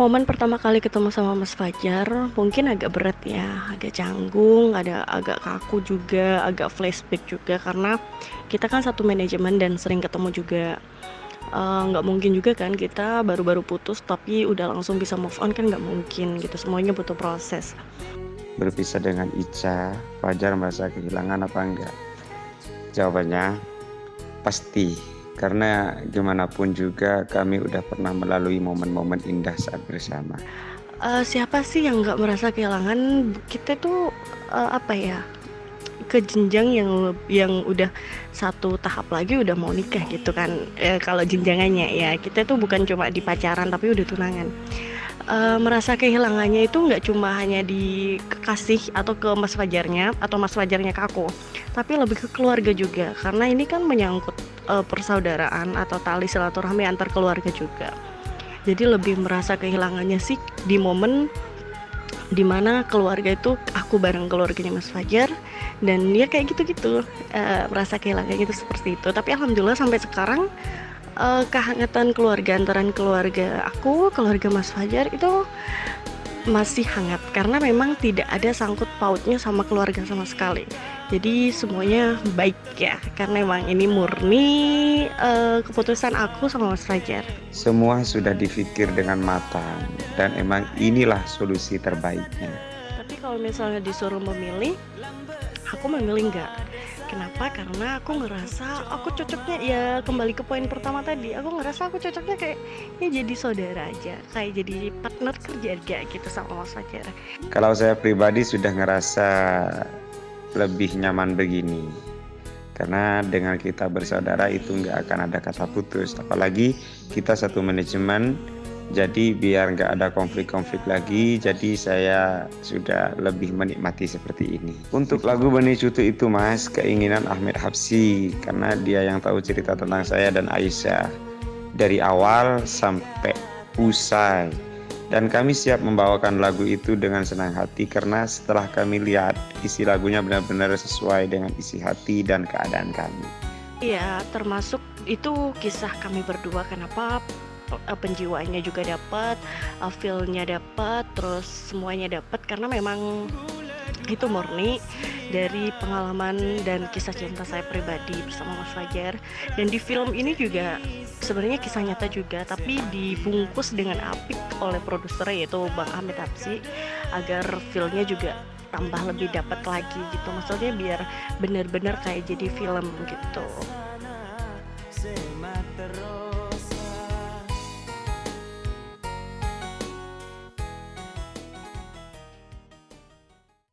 Momen pertama kali ketemu sama Mas Fajar mungkin agak berat ya, agak canggung, ada agak kaku juga, agak flashback juga karena kita kan satu manajemen dan sering ketemu juga. Eh, nggak mungkin juga kan kita baru-baru putus tapi udah langsung bisa move on kan nggak mungkin gitu, semuanya butuh proses. Berpisah dengan Ica, Fajar merasa kehilangan apa enggak? Jawabannya pasti karena gimana pun juga kami udah pernah melalui momen-momen indah saat bersama. Uh, siapa sih yang nggak merasa kehilangan? Kita tuh uh, apa ya? ke jenjang yang yang udah satu tahap lagi udah mau nikah gitu kan e, kalau jenjangannya ya kita tuh bukan cuma di pacaran tapi udah tunangan e, merasa kehilangannya itu nggak cuma hanya di kekasih atau ke mas fajarnya atau mas fajarnya ke aku tapi lebih ke keluarga juga karena ini kan menyangkut uh, persaudaraan atau tali silaturahmi antar keluarga juga. Jadi lebih merasa kehilangannya sih di momen di mana keluarga itu aku bareng keluarganya Mas Fajar dan ya kayak gitu-gitu uh, merasa kehilangannya itu seperti itu. Tapi alhamdulillah sampai sekarang uh, kehangatan keluarga antaran keluarga aku, keluarga Mas Fajar itu masih hangat karena memang tidak ada sangkut pautnya sama keluarga sama sekali. Jadi semuanya baik ya karena memang ini murni uh, keputusan aku sama Mas Fajar. Semua sudah dipikir dengan matang dan emang inilah solusi terbaiknya. Tapi kalau misalnya disuruh memilih, aku memilih enggak Kenapa? Karena aku ngerasa aku cocoknya ya kembali ke poin pertama tadi. Aku ngerasa aku cocoknya kayak ya jadi saudara aja, kayak jadi partner kerja aja gitu sama Mas Fajar. Kalau saya pribadi sudah ngerasa lebih nyaman begini. Karena dengan kita bersaudara itu nggak akan ada kata putus. Apalagi kita satu manajemen jadi biar nggak ada konflik-konflik lagi jadi saya sudah lebih menikmati seperti ini untuk lagu Benih Cutu itu mas keinginan Ahmed Habsi karena dia yang tahu cerita tentang saya dan Aisyah dari awal sampai usai dan kami siap membawakan lagu itu dengan senang hati karena setelah kami lihat isi lagunya benar-benar sesuai dengan isi hati dan keadaan kami. Iya, termasuk itu kisah kami berdua. Kenapa uh, penjiwaannya juga dapat, uh, feel-nya dapat, terus semuanya dapat karena memang itu murni dari pengalaman dan kisah cinta saya pribadi bersama Mas Fajar. Dan di film ini juga sebenarnya kisah nyata juga tapi dibungkus dengan apik oleh produser yaitu Bang Ahmed Hapsi agar filmnya juga tambah lebih dapat lagi gitu. Maksudnya biar bener-bener kayak jadi film gitu